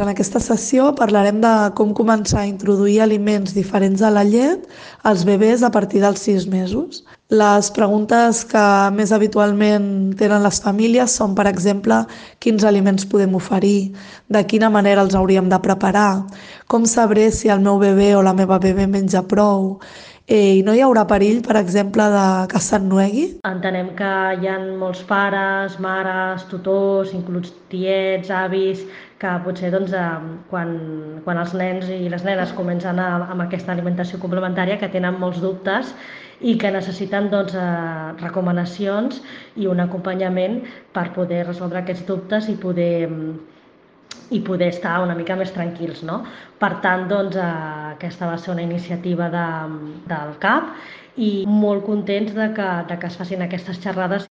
En aquesta sessió parlarem de com començar a introduir aliments diferents a la llet als bebès a partir dels 6 mesos. Les preguntes que més habitualment tenen les famílies són, per exemple, quins aliments podem oferir, de quina manera els hauríem de preparar, com sabré si el meu bebè o la meva bebè menja prou, eh, i no hi haurà perill, per exemple, de que s'ennuegui? Entenem que hi ha molts pares, mares, tutors, inclús tiets, avis, que potser doncs, eh, quan, quan els nens i les nenes comencen a, amb aquesta alimentació complementària que tenen molts dubtes i que necessiten doncs, eh, recomanacions i un acompanyament per poder resoldre aquests dubtes i poder, i poder estar una mica més tranquils. No? Per tant, doncs, eh, aquesta va ser una iniciativa de, del CAP i molt contents de que, de que es facin aquestes xerrades